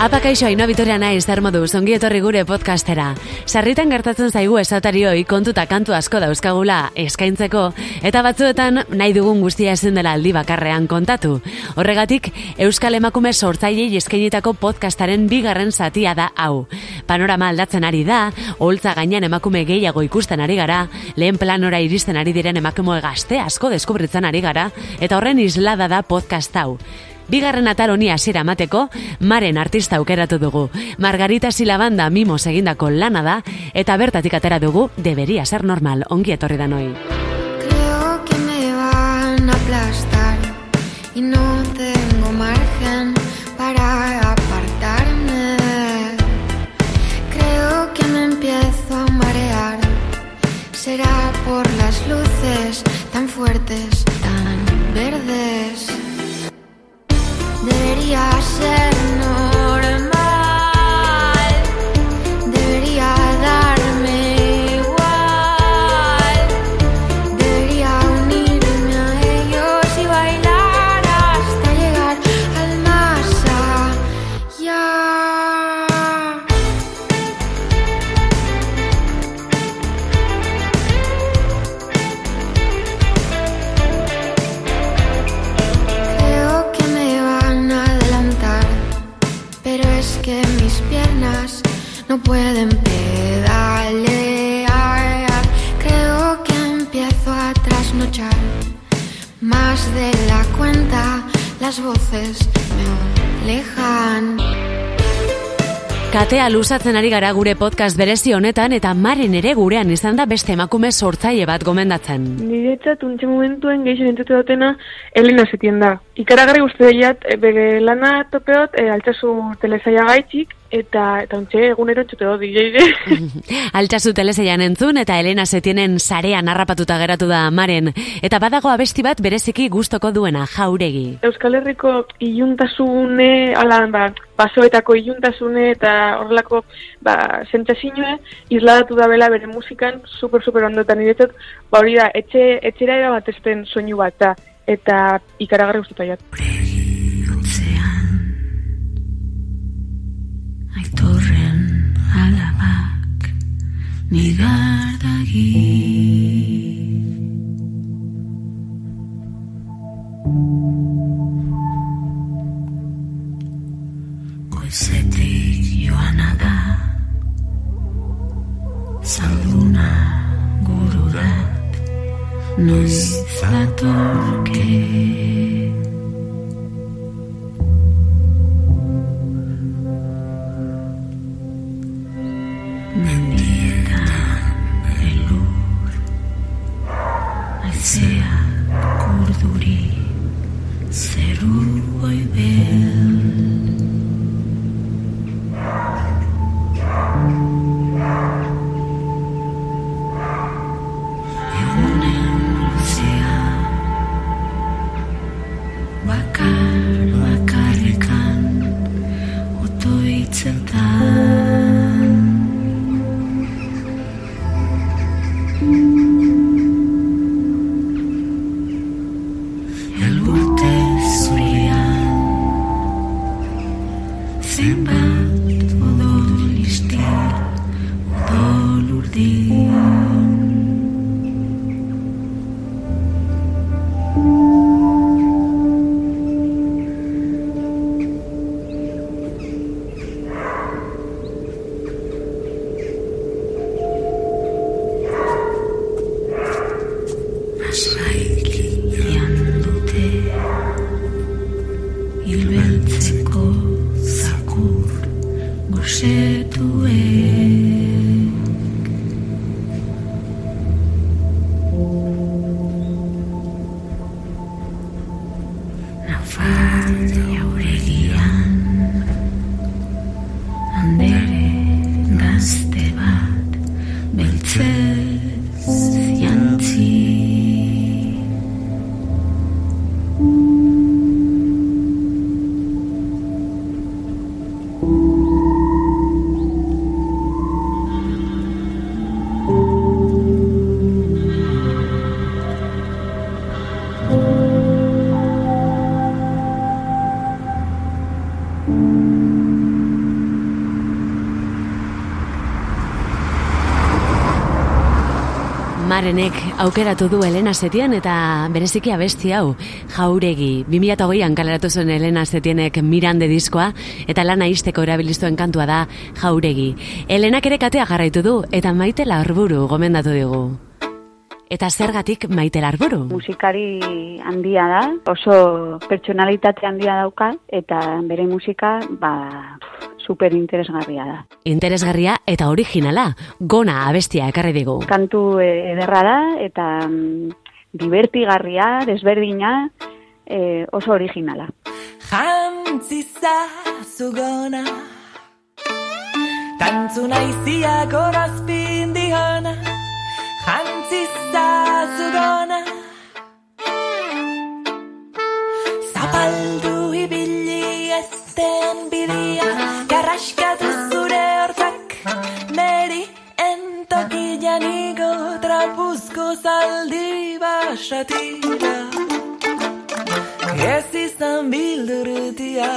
Apakaixo haino bitoria nahi zer modu, zongi etorri gure podcastera. Sarritan gertatzen zaigu esatarioi kontuta kantu asko dauzkagula eskaintzeko, eta batzuetan nahi dugun guztia ezin dela aldi bakarrean kontatu. Horregatik, Euskal Emakume sortzailei eskainitako podcastaren bigarren zatia da hau. Panorama aldatzen ari da, holtza gainean emakume gehiago ikusten ari gara, lehen planora iristen ari diren emakume gazte asko deskubritzen ari gara, eta horren islada da podcast hau. Bigarren atal honi hasiera mateko, maren artista aukeratu dugu. Margarita Silabanda mimos egindako lana da, eta bertatik atera dugu, debería ser normal, ongi etorri da noi. Creo que me van a aplastar y no tengo margen para apartarme. Creo que me empiezo a marear. Será por las luces tan fuertes, tan verdes. Debería ser normal. Luzatzen ari gara gure podcast berezi honetan, eta maren ere gurean izan da beste emakume sortzaile bat gomendatzen. Niretzat untxe momentuen gehixen entzute dutena Elena zetien da. Ikaragarri uste daiat, e, bege lana topeot, e, altzazu telesaia gaitxik, eta, eta untxe egunero entzute dut DJ Altsasu teleseian entzun eta Elena Setienen sarean harrapatuta geratu da maren. Eta badago abesti bat bereziki gustoko duena, jauregi. Euskal Herriko iluntasune, ala, ba, basoetako iluntasune eta horrelako ba, sentsazioa isladatu da bela bere musikan super super ondo eta niretzat ba hori da etxe etxera era bat soinu bat da eta ikaragarri gustatu jat. Aitorren alabak nigardagi Goizetik Samguna Gururat Noi Satorke. Mendieta el Lur. Así. Marenek aukeratu du Elena Setien eta bereziki abesti hau jauregi. 2008an kaleratu zuen Elena Setienek Mirande diskoa eta lana izteko erabiliztuen kantua da jauregi. Elenak ere katea jarraitu du eta maite larburu gomendatu digu. Eta zergatik maite larburu? musikari handia da, oso pertsonalitate handia dauka, eta bere musika, ba, super interesgarria da. Interesgarria eta originala, gona abestia ekarri digu. Kantu eh, ederra da, eta mm, divertigarria, desberdina, eh, oso originala. Jantzisa zugona Tantzuna iziak horazpin dihona Jantzisa zugona Zapaldu ibili ezten bidia Garraskatu zure hortzak Neri entokian igo Trapuzko zaldi basatira Ez izan bildurutia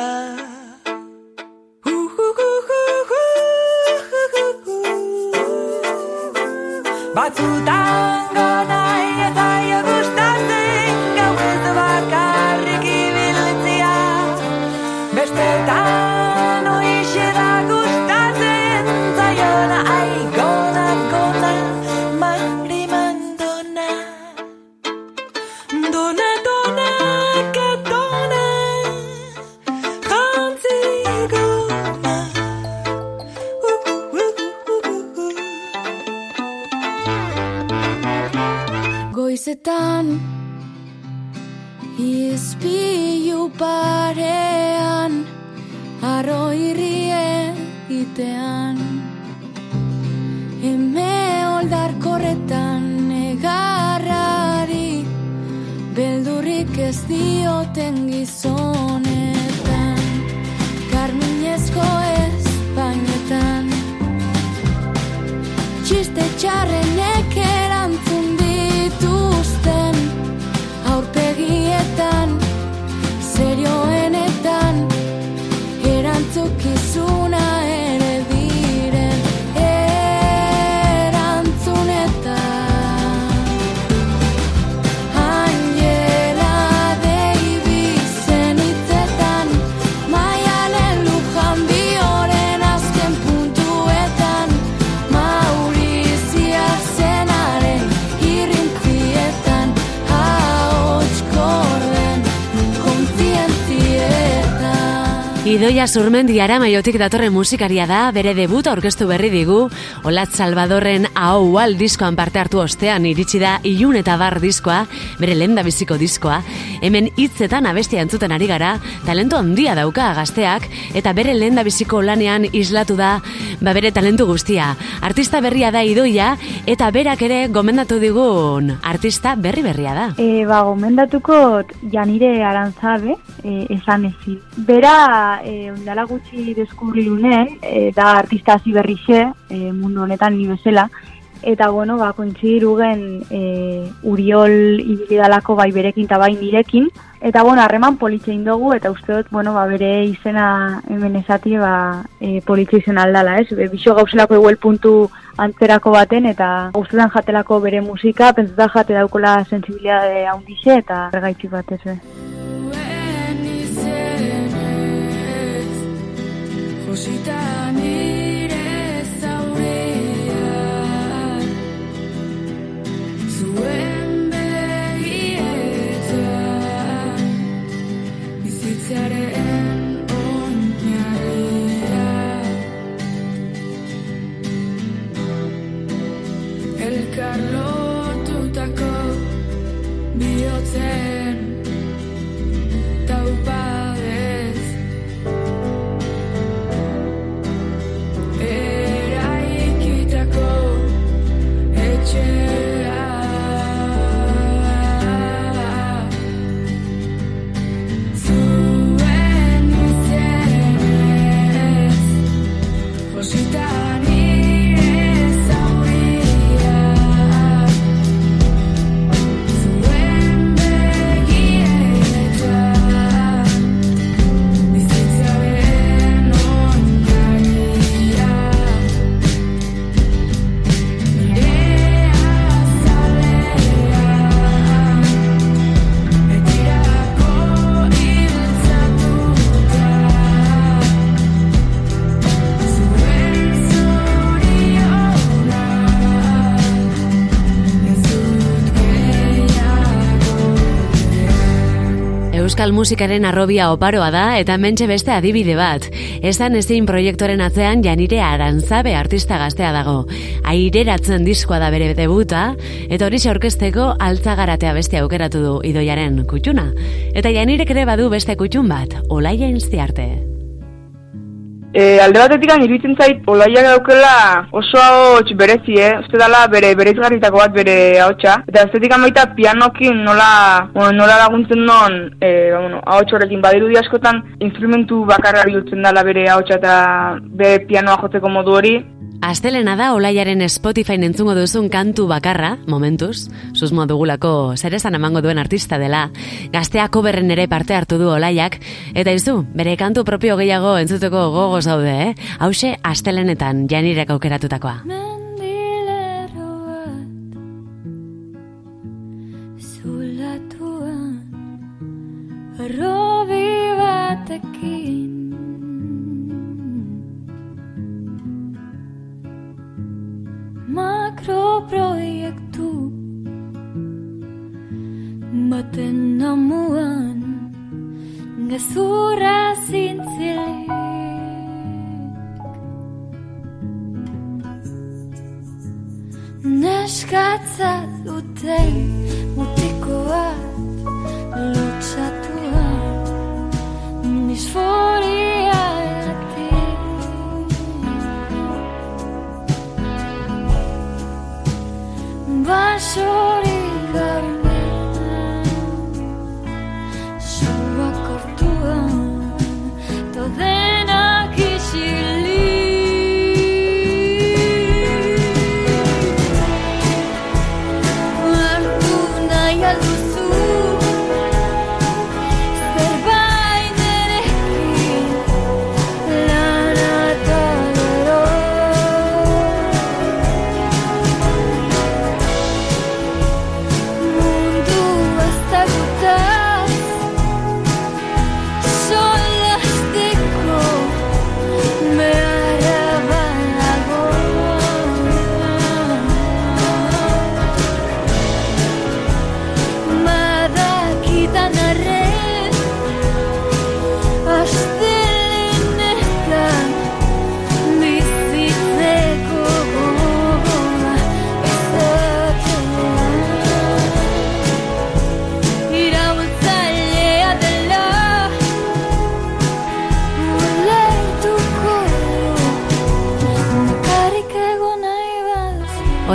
Dios te enguisó. Idoia Zurmendi Aramaiotik datorren musikaria da, bere debut aurkeztu berri digu, Olat Salvadorren Aho Wal diskoan parte hartu ostean iritsi da Ilun eta Bar diskoa, bere lenda biziko diskoa, hemen hitzetan abestia entzuten ari gara, talentu handia dauka gazteak, eta bere lenda biziko lanean islatu da, ba bere talentu guztia. Artista berria da Idoia, eta berak ere gomendatu digun artista berri berria da. E, ba, gomendatuko Janire Arantzabe, e, esan ezin. Bera, e, ondala gutxi deskubri lunen, e, da artista hasi berrixe, e, mundu honetan ni bezala, eta bueno, ba, kointzidiru gen e, Uriol ibilidalako bai berekin eta bai nirekin, eta bueno, harreman politxein dugu, eta uste dut, bueno, ba, bere izena hemen esati, ba, e, politxe izan aldala, ez? Be, Bixo gauzelako eguel puntu antzerako baten, eta guztetan jatelako bere musika, pentsetan jate daukola sensibilidade handixe, eta ergaitxik batez, be. Josita nire euskal musikaren arrobia oparoa da eta mentxe beste adibide bat. Esan ezin proiektoren atzean janire arantzabe artista gaztea dago. Aireratzen diskoa da bere debuta, eta hori orkesteko altzagaratea beste aukeratu du idoiaren kutxuna. Eta janirek ere badu beste kutxun bat, olaia inztiarte. E, alde batetik iruditzen zait olaiak daukela oso ahots berezi, eh? Uste dala bere bereizgarritako bat bere ahotsa. Eta estetik baita pianokin nola, bueno, nola laguntzen non e, bueno, ahots horrekin badirudi askotan instrumentu bakarra bihurtzen dala bere ahotsa eta bere pianoa jotzeko modu hori. Astelena da Olaiaren Spotify entzungo duzun kantu bakarra, momentuz, susmo dugulako zer esan emango duen artista dela, gazteako berren ere parte hartu du Olaiak, eta izu, bere kantu propio gehiago entzuteko gogo zaude, eh? Hauxe, astelenetan janirek aukeratutakoa. Makroproiektu Baten namuan Gezurra zintzilik Neskatza dute mutiko bat Lutsatuan embaixo de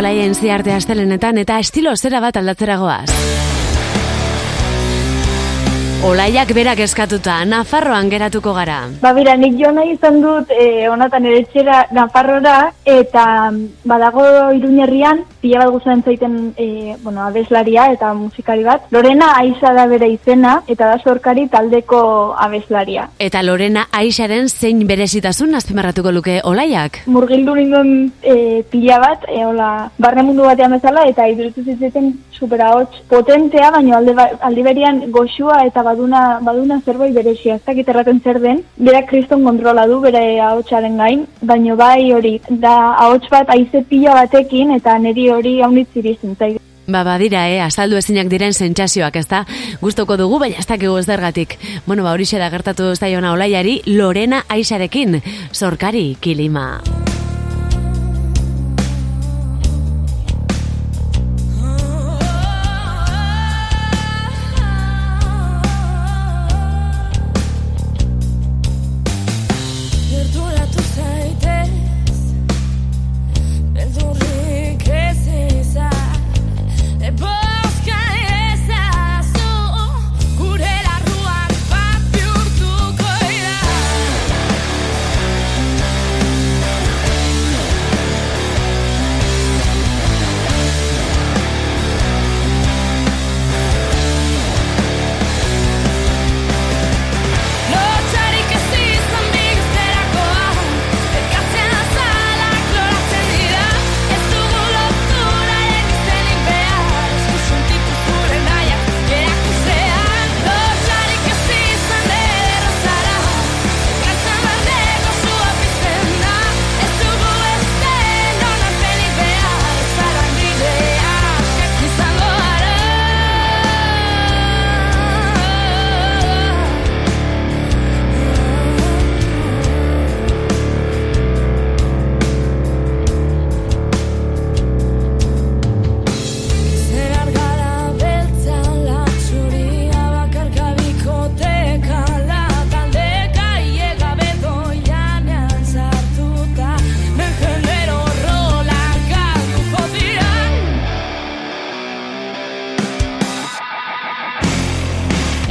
Olaien ziarte astelenetan eta estilo zera bat aldatzeragoaz. Olaiak berak eskatuta, Nafarroan geratuko gara. Ba, bera, nik jo nahi izan dut e, onatan ere etxera Nafarrora, eta mm, badago iruñerrian, pila bat guztien zaiten e, bueno, abeslaria eta musikari bat. Lorena Aiza da bere izena, eta da sorkari taldeko abeslaria. Eta Lorena Aixaren zein berezitasun azpimarratuko luke Olaiak. Murgildu ninduen e, pila bat, e, hola, barne mundu batean bezala, eta idurutu zitzaten supera hots potentea, baina alde, ba- aldi berian goxua eta baduna, baduna zerbait berezia. Ez dakit erraten zer den, berak kriston kontrola du bere ahotsaren gain, baina bai hori, da ahots bat aize pila batekin, eta niri hori haunitz irizten zait. Ba, badira, eh, azaldu ezinak diren sentsazioak, ezta? Gustoko dugu, baina ez dakigu ez dergatik. Bueno, ba, horixe da gertatu zaiona olaiari, Lorena Aixarekin, zorkari kilima.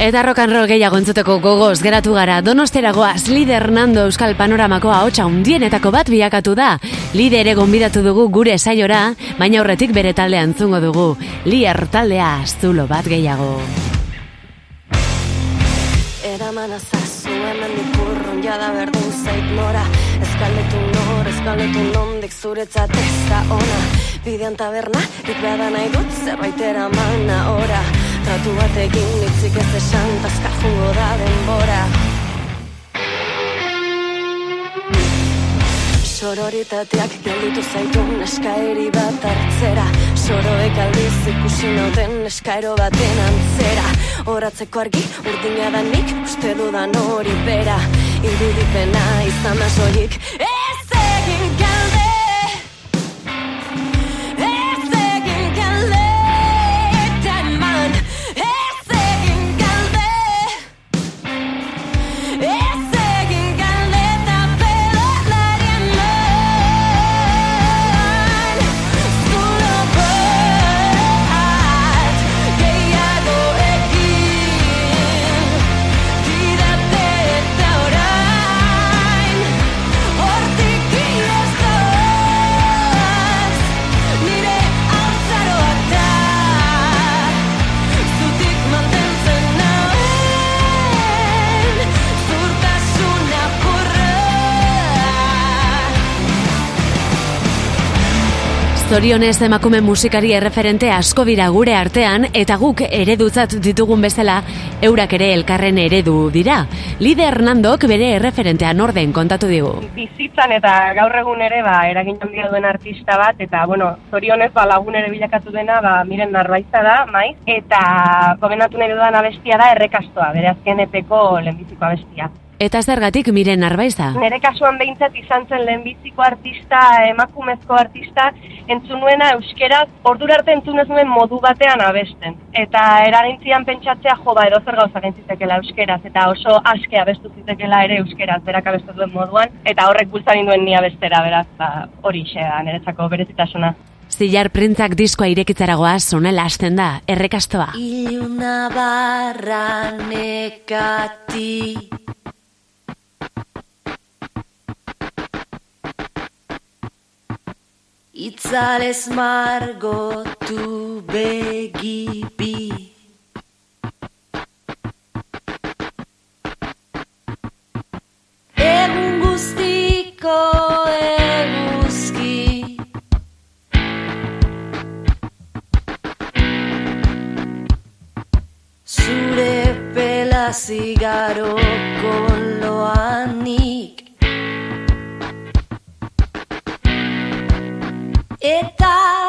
Eta rock and roll gehiago entzuteko gogoz geratu gara Donosteragoaz Lider Nando Euskal Panoramako ahotsa undienetako bat bilakatu da. Lider ere gonbidatu dugu gure saiora, baina aurretik bere taldea entzungo dugu. Lier taldea zulo bat gehiago. Eraman azazu hemen dikurrun jada berdin zait nora Eskaldetu nor, eskaldetu nondik zuretzat ez da ona Bidean taberna, nik bada nahi dut zerbait eramana ora Tratu batekin nitzik ez esan, taskar jungo da denbora. Sororitateak gelditu zaitu eskaeri bat hartzera. Soroek aldiz ikusi nauten eskaero baten antzera. Horatzeko argi urdina da nik uste dudan hori bera. Irudipena izan da soilik Ez egin kalde Zorionez emakume musikari erreferente asko dira gure artean eta guk eredutzat ditugun bezala eurak ere elkarren eredu dira. Lide Hernandok bere erreferentean orden kontatu digu. bizitzan eta gaur egun ere ba, eragin handia duen artista bat, eta bueno, zorionez ba, lagun ere bilakatu dena ba, miren narbaiza da, maiz, eta gomendatu nahi dudan abestia da errekastoa, bere azken epeko lehenbiziko abestia. Eta zergatik miren arbaiza. Nere kasuan behintzat izan zen lehenbiziko artista, emakumezko artista, entzunuena euskeraz, ordura arte entzun ez nuen modu batean abesten. Eta eragintzian pentsatzea jo ba edo zer gauza gentzitekela euskeraz, eta oso aske abestu zitekela ere euskeraz, berak abestu duen moduan, eta horrek bultzan induen ni abestera, beraz, ba, hori xea, niretzako berezitasuna. Zilar printzak diskoa irekitzaragoa sonela hasten da, errekastoa. Iluna barra nekati Itzalez margotu begibi Egun guztiko eguzki. Zure pela zigaro Eta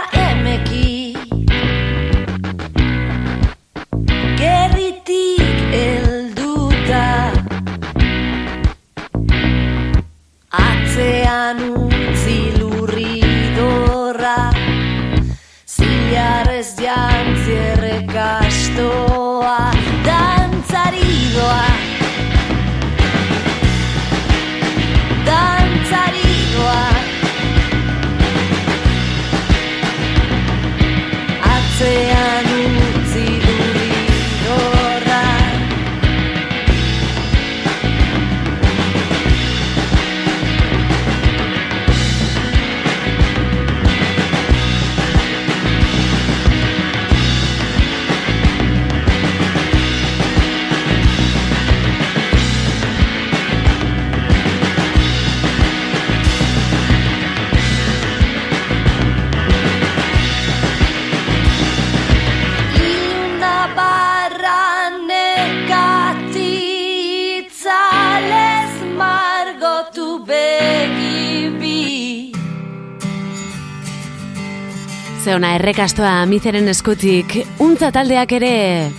Zeona errekastoa mizeren eskutik, untza taldeak ere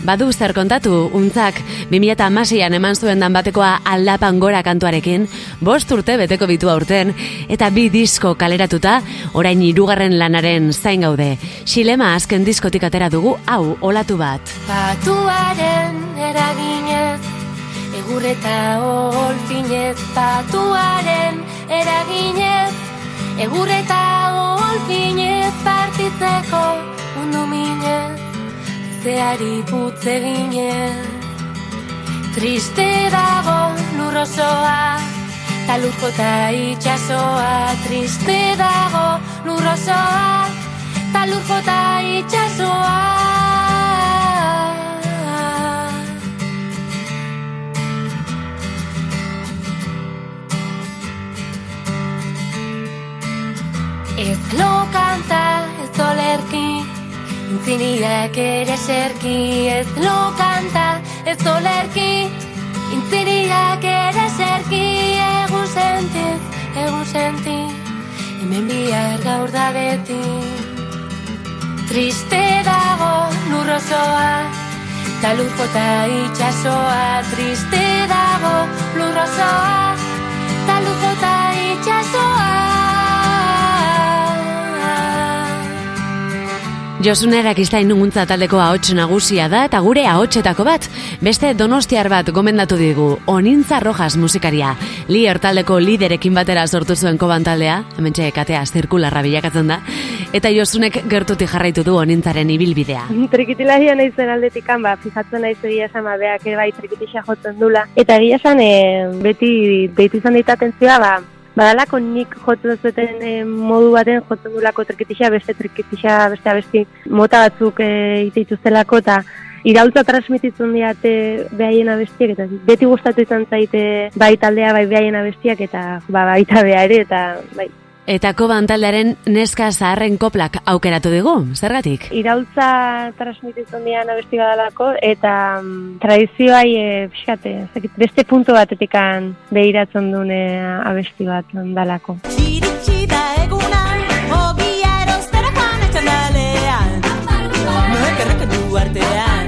badu zer kontatu, untzak 2008an eman zuen dan batekoa aldapan gora kantuarekin, bost urte beteko bitu aurten, eta bi disko kaleratuta, orain hirugarren lanaren zain gaude. Xilema azken diskotik atera dugu, hau, olatu bat. Patuaren eraginez, egur eta olfinez, patuaren eraginez, egur eta olfinez partitzeko mundu minez, zeari putz eginez. Triste dago lurrosoa, ta lur jota itxasoa. Triste dago lurrosoa, ta lur jota itxasoa. Ez lo kanta, ez olerki, intziniak ere serki. Ez lo kanta, ez olerki, intziniak ere serki. Egun sentiz, egun senti, hemen bihar gaur da beti. Triste dago lurrosoa, ta lur jota itxasoa. Triste dago lurrosoa, ta lur jota itxasoa. Josune Erakistain nuguntza taldeko ahots nagusia da eta gure ahotsetako bat, beste donostiar bat gomendatu digu, Onintza Rojas musikaria. Lier taldeko liderekin batera sortu zuen koban taldea, hemen katea zirkularra bilakatzen da, eta Josunek gertuti jarraitu du Onintzaren ibilbidea. Trikitilaria naizen aldetikan, ba, fijatzen naiz egia ba, beak ere bai trikitisa jotzen dula. Eta egia esan, e, beti deitu izan ditaten zioa, ba, badalako nik jotzen zuten e, modu baten jotzen dulako trikitisa, beste trikitisa, beste abesti mota batzuk e, iteituztelako, eta iraultza transmititzen diate behaien abestiak, eta beti gustatu izan zaite bai taldea, bai behaien abestiak, eta ba, baita beha ere, eta bai, Eta koban taldearen neska zaharren koplak aukeratu dugu, zergatik? iraultza transmititzen dian abesti badalako, eta mm, tradizioai, e, dakit, beste puntu batetikan behiratzen dune abesti bat dalako. Iritsi da eguna, ogia erostera joan etxandalean. Noek erreketu artean,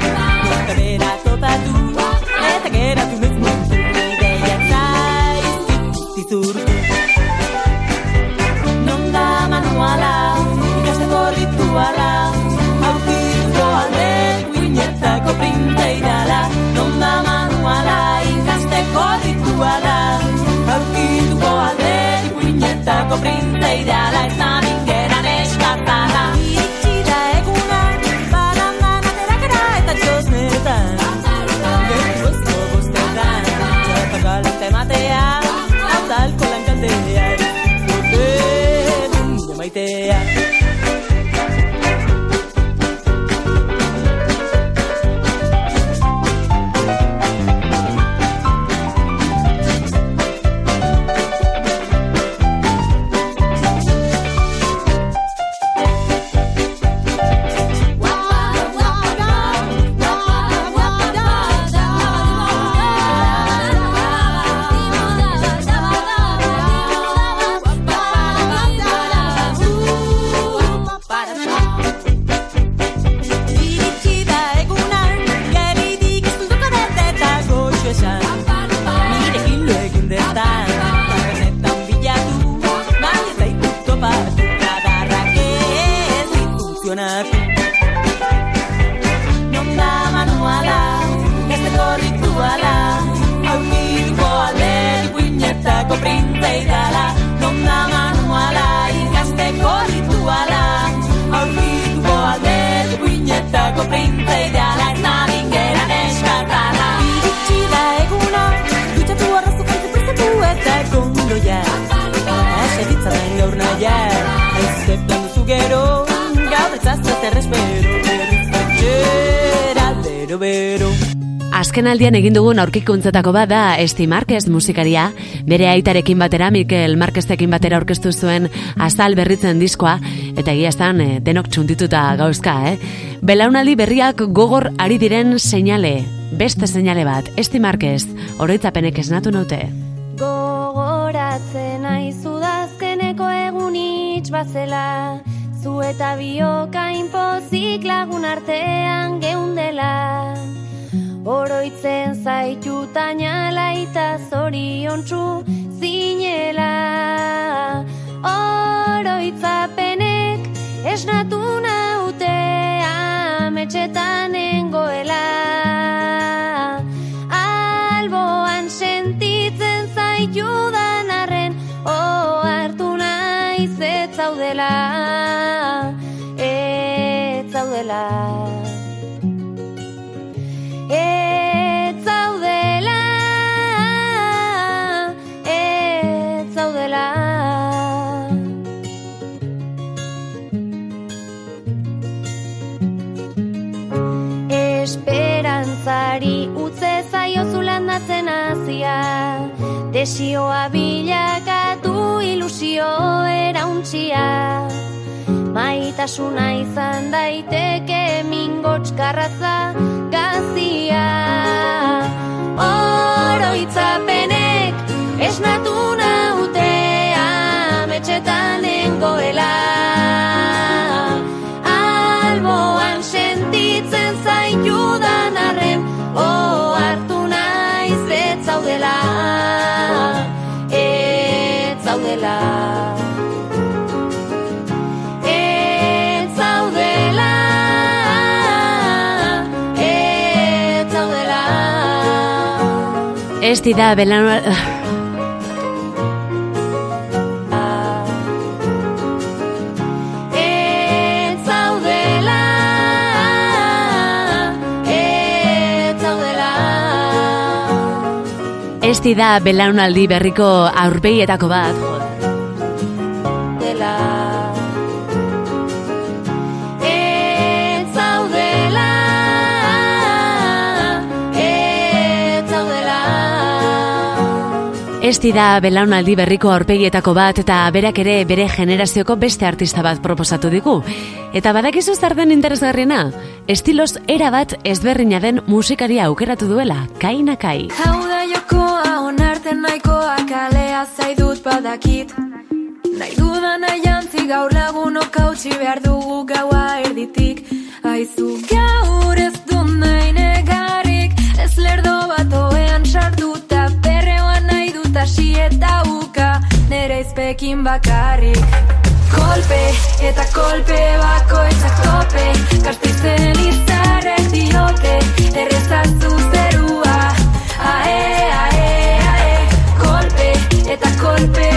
guinetako printze idala. Ez da mingeran eskatala. Iritsi da eguna, balandan aterakera eta txosnetan. Gertuezko bostetan, txapak galante matea, azalko lankaldea, dute nire maitea. Gaur naia, ez plan duzu gero, gaur ez azte errespero, bero, bero. Azken aldian egin dugun aurkikuntzetako bat da Esti Marquez musikaria, bere aitarekin batera, Mikel Marqueztekin batera aurkeztu zuen azal berritzen diskoa, eta egia estan eh, denok txuntituta gauzka, eh? Belaunaldi berriak gogor ari diren seinale, beste seinale bat, Esti Marquez, oroitzapenek esnatu naute. Gogoratzen aizu itx bazela Zu eta bioka inpozik lagun artean geundela. Oroitzen zaitu tainala eta zoriontsu zinela. Oroitzapenek esnatu naute ametxetan nengoela. Alboan sentitzen arren Desioa bilakatu ilusio erauntxia Maitasuna izan daiteke mingots garratza gazia. Oroitzapenek esnatu nautea Metxetan nengoela Esti da belano... Ez da belaunaldi berriko aurpegietako bat, joder. Esti da belaunaldi berriko aurpegietako bat eta berak ere bere generazioko beste artista bat proposatu digu. Eta badakizu zer den interesgarriena? Estiloz era bat ezberdina den musikaria aukeratu duela, kaina kai. Hau da jokoa onarten nahikoa kalea zaidut badakit Nahi dudan aiantzi gaur lagunok hautsi behar dugu gaua erditik Aizu gaur ez du nahi negarrik Ez lerdo bat hasi eta uka Nere izpekin bakarrik. Kolpe eta kolpe bakoitzak tope Kastizen izarrek diote Errezazu zerua. Ae, ae, ae Kolpe eta kolpe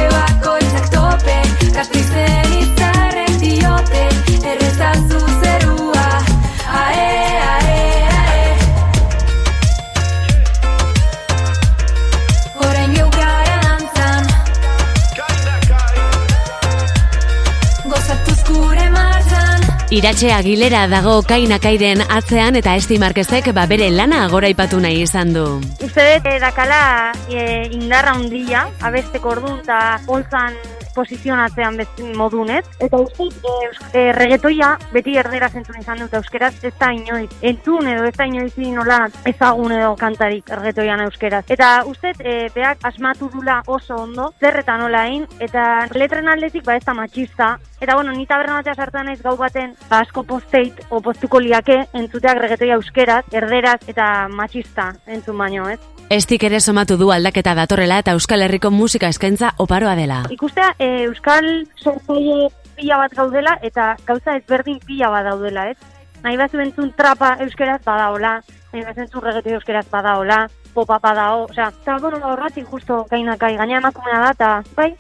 Iratxe Agilera dago kaina kairen atzean eta Esti Marquezek ba bere lana goraipatu nahi izan du. Uste eh, dakala eh, indarra handia, abesteko ordu eta holtzan posizionatzean modunez. Eta uste, eh, eus- eh, regetoia beti erdera zentzun izan dut euskeraz, ez da inoiz. Entzun edo ez da inoiz nola ezagun edo kantarik regetoian euskeraz. Eta uste, eh, beak asmatu dula oso ondo, zer eta nola egin, eta letren aldetik ba ez da matxista. Eta bueno, ni taberna batea sartzen naiz gau baten, ba asko posteit, o postuko liake, entzuteak regetoia euskeraz, erderaz eta matxista entzun baino, ez? Estik ere somatu du aldaketa datorrela eta Euskal Herriko musika eskaintza oparoa dela. Ikustea, e, Euskal sortzaile pila bat gaudela eta gauza ezberdin pila bat daudela, ez? Nahi bat entzun trapa euskeraz badaola, nahi bat entzun reggaeton euskeraz badaola, popa badao, osea, eta bueno, horratik justo gainakai, gaina emakumea da, eta bai,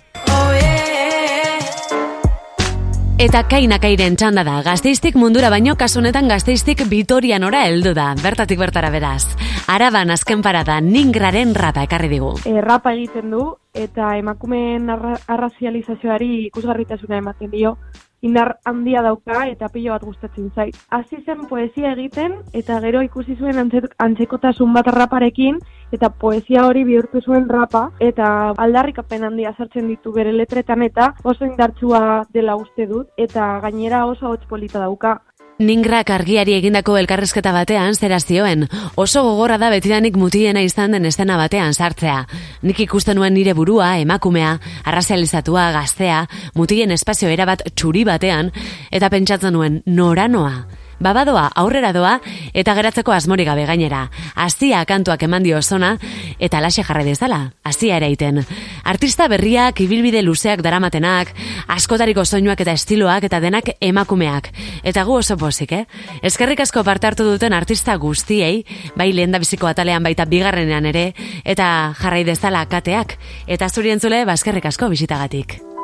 Eta kaina kairen txanda da, gazteiztik mundura baino kasunetan gazteiztik Vitorianora heldu da, bertatik bertara beraz. Araban azken parada ningraren rapa ekarri digu. e, rapa egiten du eta emakumeen arra, arrazializazioari ikusgarritasuna ematen dio. Indar handia dauka eta pilo bat gustatzen zait. Hasi zen poesia egiten eta gero ikusi zuen antze- antzekotasun bat raparekin eta poesia hori bihurtu zuen rapa eta aldarrikapen handia sartzen ditu bere letretan eta oso indartsua dela uste dut eta gainera oso hotz polita dauka. Ningrak argiari egindako elkarrezketa batean zera zioen, oso gogorra da betidanik mutiena izan den estena batean sartzea. Nik ikusten nuen nire burua, emakumea, arrazializatua, gaztea, mutien espazio erabat txuri batean, eta pentsatzen nuen noranoa. Babadoa aurrera doa eta geratzeko asmorik gabe gainera. Azia kantuak eman dio zona eta alaxe jarra dezala, azia eraiten. Artista berriak, ibilbide luzeak daramatenak, askotariko soinuak eta estiloak eta denak emakumeak. Eta gu oso pozik, eh? Eskerrik asko parte hartu duten artista guztiei, bai lehen biziko atalean baita bigarrenean ere, eta jarrai dezala kateak. Eta zuri entzule, baskerrik asko bisitagatik.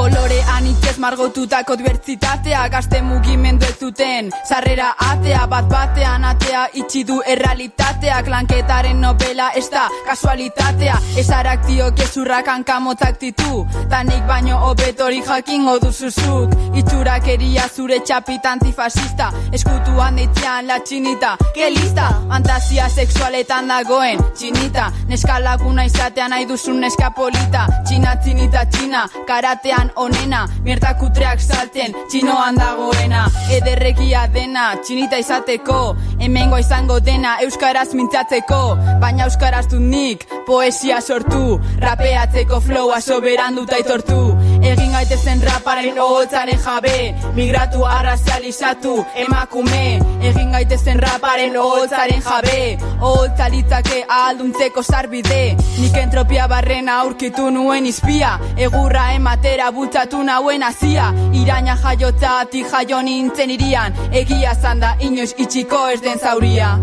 Kolore anitzez margotutako dibertsitatea. Gazte mugimendu ez duten Sarrera atea. Bat batean atea Itxi du errealitateak. Lanketaren novela ez da kasualitatea. Esarak dio kezurrak hankamotzak ditu. Tanik baino obetorik jakingo duzuzuk Itxurak eria zure txapita antifasista. Eskutuan deitzean la txinita. Ke lista, fantasia sexualetan dagoen Txinita, neska laguna izatea nahi duzun neska polita. Txina, txinita, txina, karatean onena Mierta kutreak salten, txinoan dagoena. Ederrekia dena, txinita izateko Hemengo izango dena, euskaraz mintzatzeko. Baina euskaraz dut nik, poesia sortu Rapeatzeko flowa soberan dut aitortu Egin gaitezen raparen oholtzaren jabe. Migratu arrazializatu emakume. Egin gaitezen raparen oholtzaren jabe. Oholtzalitzake ahalduntzeko sarbide. Nik entropia barrena aurkitu nuen izpia. Egurra ematera bultzatu nauen azia Iraina jaiotza ati jaio nintzen irian. Egia zanda inoiz itxiko ez den zauria